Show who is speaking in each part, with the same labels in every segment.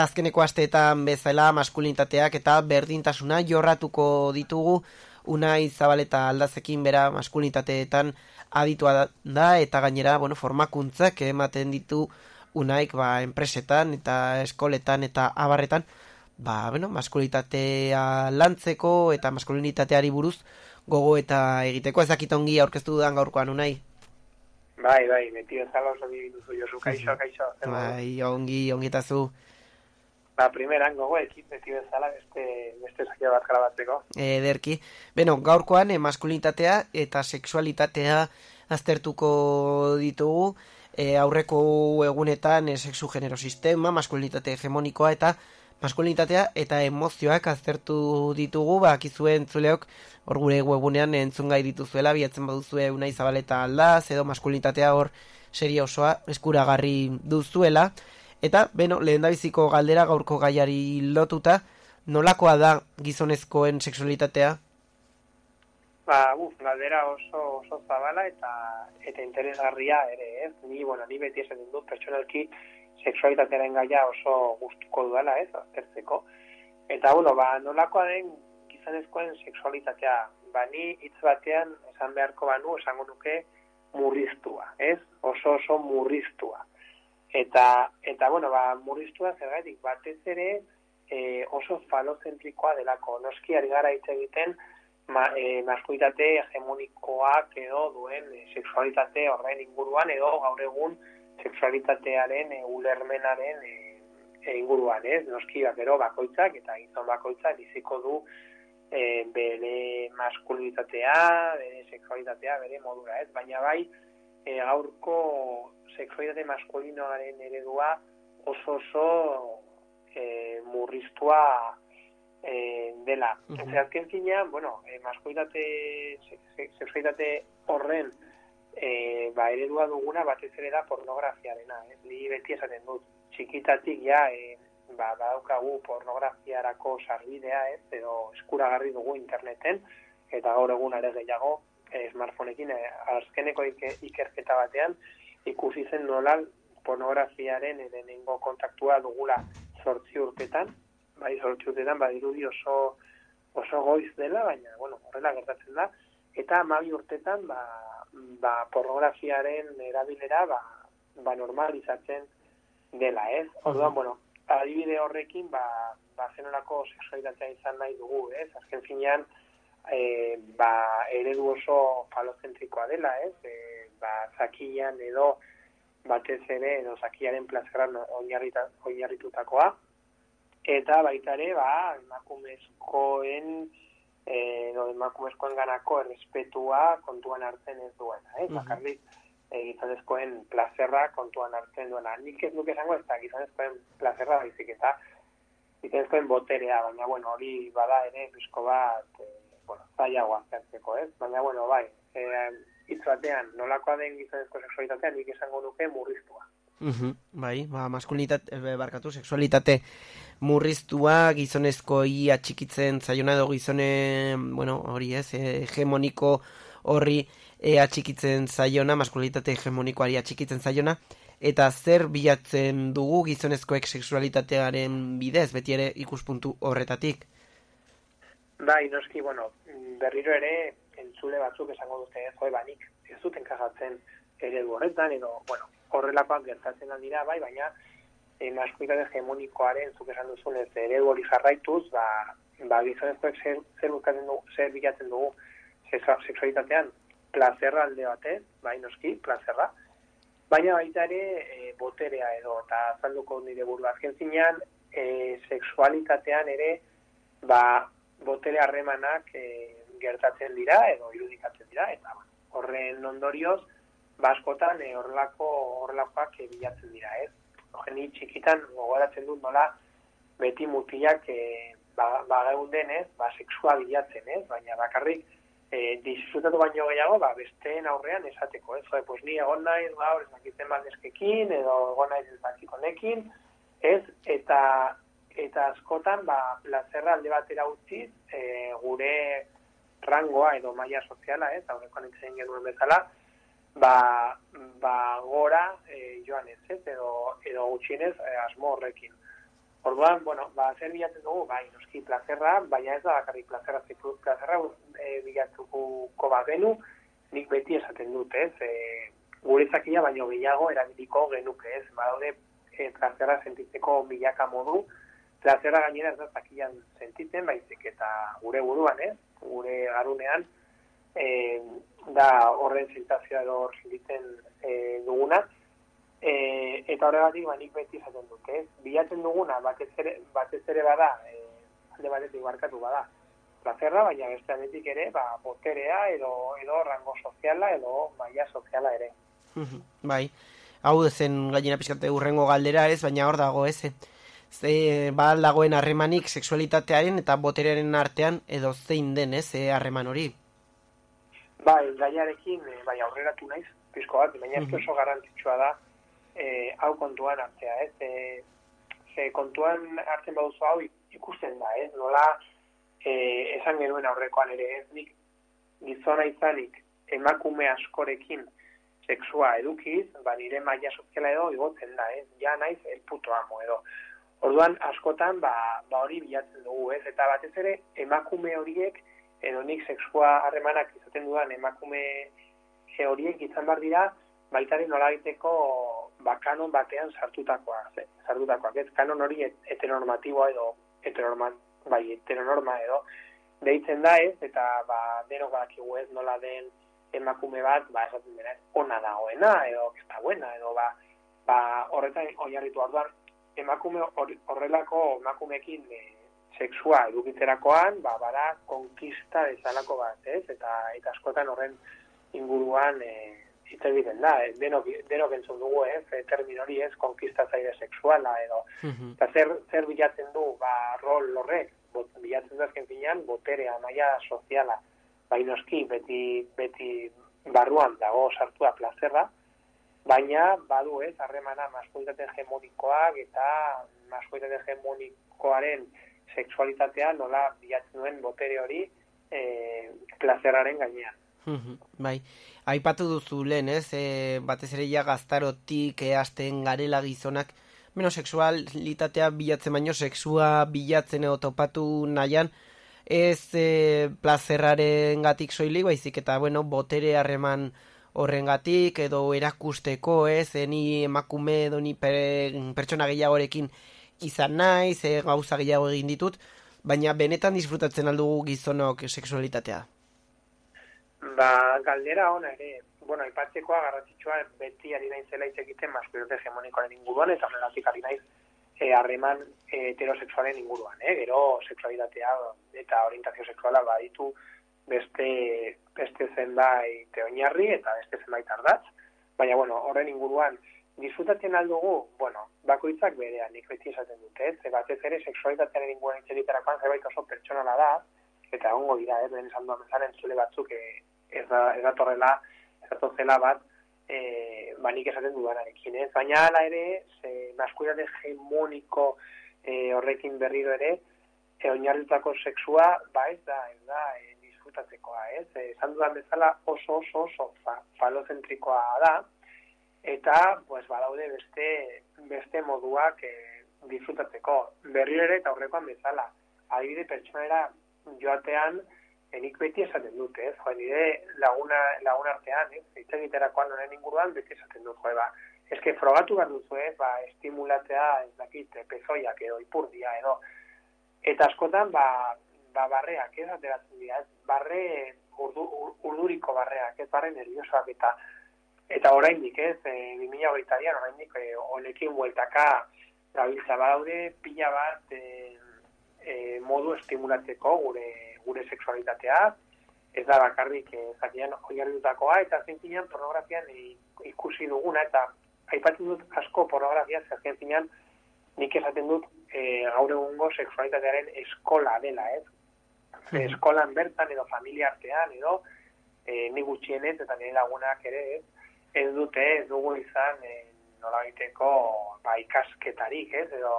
Speaker 1: Azkeneko asteetan bezala maskulinitateak eta berdintasuna jorratuko ditugu unai zabaleta aldazekin bera maskulinitateetan aditua da eta gainera bueno, formakuntzak ematen ditu unaik ba, enpresetan eta eskoletan eta abarretan ba, bueno, maskulinitatea lantzeko eta maskulinitateari buruz gogo eta egiteko ezakitongi aurkeztu dudan gaurkoan unai.
Speaker 2: Bai, bai, meti bezala oso duzu josu, kaixo, kaixo.
Speaker 1: Bai, ongi, ongi eta.
Speaker 2: Ba, primeran gogo ekit beti bezala beste, beste zakia bat grabatzeko.
Speaker 1: Ederki. Beno, gaurkoan, eh, maskulinitatea eta sexualitatea aztertuko ditugu. E, aurreko egunetan e, sexu genero sistema, maskulinitate hegemonikoa eta maskulinitatea eta emozioak aztertu ditugu, ba, akizuen zuleok, hor gure webunean entzun gai dituzuela, biatzen baduzue unai zabaleta aldaz, edo maskulinitatea hor seria osoa eskuragarri duzuela. Eta, beno, lehen biziko galdera gaurko gaiari lotuta, nolakoa da gizonezkoen seksualitatea?
Speaker 2: Ba, uf, galdera oso, oso zabala eta eta interesgarria ere, ez? Ni, bueno, ni beti esan dut pertsonalki seksualitatearen gaia oso gustuko duela, ez? Aztertzeko. Eta, bueno, ba, nolakoa den gizonezkoen seksualitatea? Ba, ni hitz batean esan beharko banu, esango nuke murriztua, ez? Oso oso murriztua. Eta, eta bueno, ba, murriztua zergatik batez ere e, oso falozentrikoa delako. Noski ari gara hitz egiten ma, e, maskuitate hegemonikoak edo duen e, sexualitate horren inguruan edo gaur egun sexualitatearen e, ulermenaren e, e, inguruan, ez? Noski gero bakoitzak eta gizon bakoitzak biziko du e, bere maskulitatea, bere sexualitatea, bere modura, ez? Baina bai, e, gaurko sexualitate maskulinoaren eredua oso oso e, murriztua e, dela. Uh -huh. Azken zinean, bueno, e, maskulitate, sexualitate horren e, ba, eredua duguna batez ere da pornografiarena. Eh? Ni beti esaten dut, txikitatik ja, e, ba, badaukagu pornografiarako sarbidea, ez, edo eskuragarri dugu interneten, eta gaur egun are gehiago, e, smartphoneekin, e, azkeneko ikerketa batean, ikusi zen nola pornografiaren edenengo kontaktua dugula sortzi urtetan, bai sortzi urtetan, bai dirudi oso, oso goiz dela, baina, bueno, horrela gertatzen da, eta amabi urtetan, ba, ba pornografiaren erabilera, ba, ba normalizatzen dela, ez? Orduan, bueno, adibide horrekin, ba, ba zenolako izan nahi dugu, ez? Azken finean, e, ba, eredu oso falocentrikoa dela, ez? E, ba, zakian edo batez ere edo zakiaren plazeran oinarritutakoa eta baita ere ba emakumezkoen eh, edo emakumezkoen ganako errespetua kontuan hartzen ez duena, eh? Bakarrik e, gizonezkoen plazerra kontuan hartzen duena. Nik ez nuke esango ez da gizonezkoen plazerra baizik eta gizonezkoen boterea, baina bueno, hori bada ere bizko bat, e, bueno, zailagoa zertzeko, ez? Baina bueno, bai, eh, hitz batean, nolakoa den gizonezko seksualitatea nik esango nuke murriztua.
Speaker 1: Uhum, bai, ba, maskulinitate, e, barkatu, seksualitate murriztua, gizonezko ia txikitzen zaiona edo gizone, bueno, hori ez, e, hegemoniko horri e, atxikitzen zaiona, maskulinitate hegemonikoari atxikitzen zaiona, eta zer bilatzen dugu gizonezkoek seksualitatearen bidez, beti ere ikuspuntu horretatik?
Speaker 2: Bai, noski, bueno, berriro ere, entzule batzuk esango dute joe banik, ez duten kagatzen eredu horretan, edo, bueno, horrelakoak gertatzen dira, bai, baina e, maskuitate hegemonikoaren zuk esan duzun ez eredu hori jarraituz, ba, ba gizonezkoek zer, zer, dugu, zer bilatzen dugu seksualitatean, plazerra alde batez, bai, noski, plazerra, baina baita ere e, boterea edo, eta azalduko nire buru azken zinean, e, seksualitatean ere, ba, botere harremanak e, gertatzen dira edo irudikatzen dira eta ba, horren ondorioz baskotan e, horrelako horrelakoak e, bilatzen dira, ez? Geni txikitan gogoratzen dut nola beti mutilak e, ba, ba geunden, ez? Ba, sexua bilatzen, ez? Baina bakarrik e, disfrutatu baino gehiago, ba, besteen aurrean esateko, ez? Zoe, pues ni egon ez nakitzen baldezkekin, edo egon naiz ez ez? Eta eta askotan, ba, plazerra alde batera utziz, e, gure rangoa edo maila soziala, ez, aurrekoan itzen genuen bezala, ba, ba gora e, joan ez, ez, edo, edo gutxienez e, asmo horrekin. Orduan, bueno, ba, zer bilatzen dugu, bai, noski plazerra, baina ez da bakarrik plazerra, zipu, plazerra e, bilatuko bagenu, nik beti esaten dut, ez, e, gure zakia baino gehiago erabiliko genuke, ez, badaude e, plazerra sentitzeko milaka modu, plazerra gainera ez da zakian sentitzen, baizik eta gure buruan, ez, gure garunean, e, da horren sentazioa edo hor sentitzen e, duguna, E, eta horregatik banik beti izaten dut, ez? Bilatzen duguna, batez ere, batez ere bada, e, alde batetik barkatu bada, plazerra, baina beste aldetik ere, ba, boterea, edo, edo rango soziala, edo maia soziala ere.
Speaker 1: bai, hau zen gainera pizkate urrengo galdera ez, baina hor dago ez, ze ba dagoen harremanik sexualitatearen eta boterearen artean edo zein den ez, harreman hori?
Speaker 2: Bai, gaiarekin, e, bai, aurreratu naiz, pizko bat, baina ez oso garantitxua da, e, hau kontuan hartzea, ez? E, ze kontuan hartzen baduzu hau ikusten da, ez? Nola, e, esan genuen aurrekoan ere, ez? Nik gizona izanik emakume askorekin sexua edukiz, ba nire maila soziala edo igotzen da, ez? Ja naiz el puto amo edo. Orduan askotan ba, ba hori bilatzen dugu, ez? Eta batez ere emakume horiek edo nik sexua harremanak izaten dudan emakume horiek izan bar dira baitari nola ba, kanon batean sartutakoa, ze, sartutakoa, ez? Kanon hori heteronormatiboa edo heteronorma, bai, heteronorma edo deitzen da ez, eta ba, denok badakigu ez nola den emakume bat, ba, esaten dena, ona dagoena, edo, ez da buena, edo, ba, ba horretan oinarritu. Arduan, emakume horrelako emakumekin e, sexua edukiterakoan, ba, bara, konkista bezalako bat, ez, eta, eta askotan horren inguruan, e, hitz egiten da, eh, denok, denok entzun dugu, ez, eh, termin hori ez, konkistatzaile sexuala, edo, eta zer, zer bilatzen du, ba, rol horrek, bot, bilatzen du azken finean, boterea, maia soziala, bainoski, beti, beti barruan dago sartua plazerra, baina badu ez, harremana maskualitate hegemonikoak eta maskualitate hegemonikoaren sexualitatea nola bilatzen duen botere hori e, plazerraren gainean.
Speaker 1: bai, aipatu duzu lehen, ez? E, batez ere ja gaztarotik easten garela gizonak, menos sexualitatea bilatzen baino, sexua bilatzen edo topatu nahian, ez e, plazerraren gatik soilik, baizik eta, bueno, botere harreman horren gatik, edo erakusteko, ez? E, ni emakume edo ni per, pertsona gehiagorekin izan naiz, e, gauza gehiago egin ditut, baina benetan disfrutatzen aldugu gizonok sexualitatea.
Speaker 2: Ba, galdera ona ere, bueno, ipatzekoa garrantzitsua beti ari naiz zela hitz egiten maskulinote hegemonikoaren inguruan eta horregatik ari naiz eh, harreman e, heterosexualen inguruan, eh? Gero sexualitatea eta orientazio sexuala baditu beste beste zenbait oinarri eta beste zenbait ardatz, baina bueno, horren inguruan disfrutatzen aldugu, bueno, bakoitzak berean, nik beti esaten dute? Ze batez ere sexualitatearen inguruan hitz egiterakoan zerbait oso pertsonala da, eta ongo dira, ez, den esan duan bezaren zule batzuk ez da, ez da torrela, ez da bat, e, banik esaten dudanarekin, ez? Baina ala ere, ze maskulitate hegemoniko e, horrekin berriro ere, e, oinarritako sexua, ba ez da, ez da, e, disfrutatzekoa, ez? E, esan dudan bezala oso, oso, oso, fa, falozentrikoa da, eta, pues, badaude beste, beste moduak e, disfrutatzeko. Berriro ere, eta horrekoan bezala, adibide pertsonera joatean, enik beti esaten dute, ez? Joa, nire laguna, laguna artean, ez? Eta egiterakoan honen inguruan beti esaten dut, joa, ba, eske frogatu behar duzu, ez? Ba, estimulatzea, ez dakit, pezoiak edo, ipurdia edo. Eta askotan, ba, ba barreak, ez? Ateratzen dira, ez? Barre urdu, urduriko barreak, ez? Barre nerviosoak eta eta oraindik, ez? E, 2008an oraindik e, honekin bueltaka gabiltza badaude pila bat e, e, modu estimulatzeko gure gure sexualitatea, ez da bakarrik zakian eh, oinarritutakoa, eta zintinean pornografian ikusi duguna, eta aipatzen dut asko pornografia, zakian zinean nik esaten dut e, gaur egungo sexualitatearen eskola dela, ez? Mm Eskolan bertan edo familia artean edo e, ni gutxienez eta nire lagunak ere ez, ez dute ez dugu izan e, nola ba, ikasketarik ez edo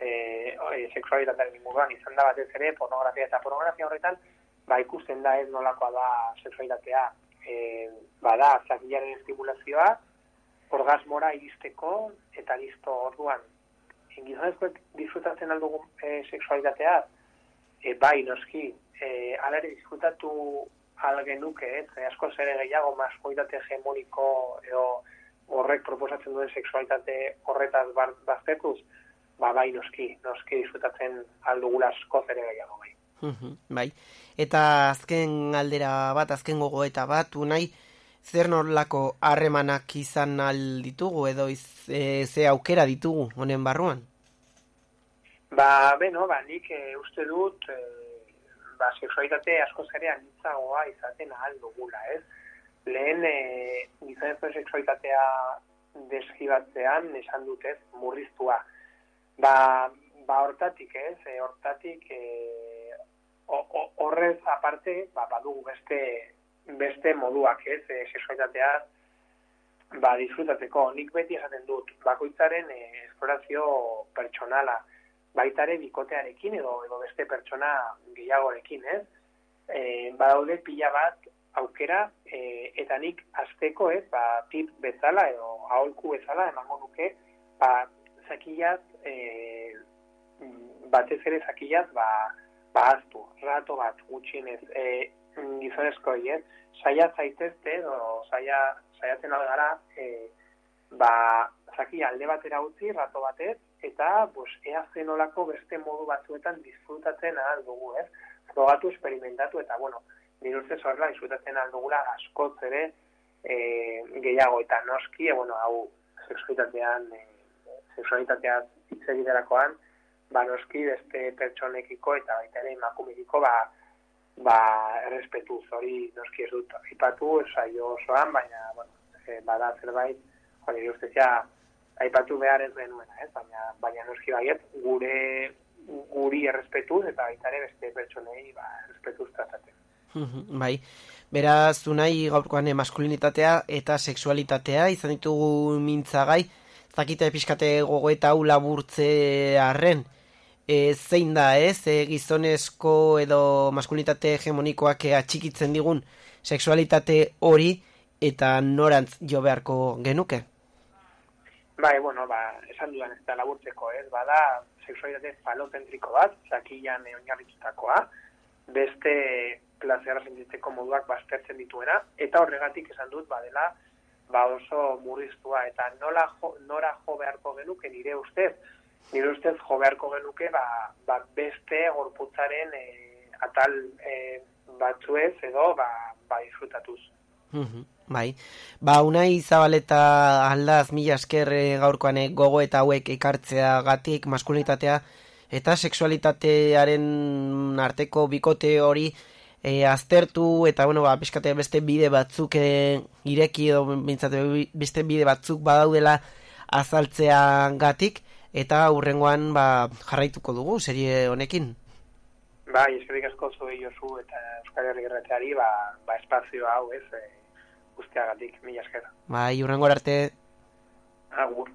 Speaker 2: e, e, seksualitatearen inguruan. Izan da batez ere pornografia eta pornografia horretan ba ikusten da ez nolakoa da seksualitatea e, bada zakilaren estimulazioa orgasmora iristeko eta listo orduan. Gizonezkoek disfrutatzen aldugu e, seksualitatea, e, bai, noski, e, alare disfrutatu algenuke, ez, e, asko zere gehiago maskualitate hegemoniko edo horrek proposatzen duen seksualitate horretaz baztertuz, ba, bai, noski, noski disfrutatzen aldugula asko zere gehiago, bai.
Speaker 1: bai, eta azken aldera bat, azken gogo eta bat, unai, zer norlako harremanak izan alditugu edo iz, e, ze aukera ditugu honen barruan?
Speaker 2: Ba, beno, ba, nik e, uste dut, e, ba, seksualitate asko zerean nintzagoa izaten ahal dugula, ez? Lehen, e, gizonezko seksualitatea deskibatzean, esan dut ez, murriztua. Ba, ba hortatik, ez? E, hortatik, e, horrez aparte, ba, badugu beste beste moduak, ez, e, sexualitatea ba, disfrutatzeko. Nik beti esaten dut, bakoitzaren e, esplorazio pertsonala, baitare bikotearekin edo edo beste pertsona gehiagorekin, ez? E, badaude pila bat aukera e, eta nik azteko, ez, ba, tip bezala edo aholku bezala emango nuke, ba, zakilaz, e, batez ere zakilaz, ba, ba aztu, rato bat gutxinez, e, gizonezko hien, saia zaitezte, edo saia, saiatzen gara, e, ba, zaki alde batera utzi, rato batez, eta, pues, ea zenolako beste modu batzuetan disfrutatzen ahal dugu, ez? Frogatu, experimentatu, eta, bueno, nire ustez horrela disfrutatzen ahal dugula askotz ere e, gehiago, eta noski, e, bueno, hau, seksualitatean, e, seksualitatean hitz ba, noski, beste pertsonekiko, eta baita ere, emakumekiko, ba, ba, errespetu hori noski ez dut aipatu, saio osoan, baina, bueno, e, bada zerbait, hori ustezia, aipatu behar ez genuena, ez? Baina, baina noski baiet, gure guri errespetu eta baita ere beste pertsonei ba, errespetu tratatzen.
Speaker 1: bai, beraz, nahi gaurkoan maskulinitatea eta sexualitatea, izan ditugu mintzagai, zakite pixkate gogo eta hau laburtze arren, e, zein da, ez, e, gizonezko edo maskulinitate hegemonikoak atxikitzen digun sexualitate hori eta norantz jo beharko genuke?
Speaker 2: Bai, bueno, ba, esan dudan ez da laburtzeko, ez, bada sexualitate falocentriko bat, zakilan oinarritutakoa, beste plazera sentitzeko moduak baztertzen dituena, eta horregatik esan dut, badela, ba oso murriztua, eta nola jo, nora jo beharko genuke nire ustez, nire ustez jo beharko genuke ba, ba beste gorputzaren e, atal e, batzuez edo ba, ba disfrutatuz.
Speaker 1: Bai, ba unai zabaleta aldaz mila esker e, gaurkoan e, gogo eta hauek ekartzea gatik maskulinitatea eta sexualitatearen arteko bikote hori e, aztertu eta bueno, ba, piskate beste bide batzuk e, ireki edo beste bide batzuk badaudela azaltzea gatik eta urrengoan ba, jarraituko dugu serie honekin.
Speaker 2: Bai, eskerrik asko zoi Josu eta Euskal Herri Gerreteari ba, ba espazio hau ez e, guztiagatik, mila esker.
Speaker 1: Bai, urrengo arte.
Speaker 2: Agur.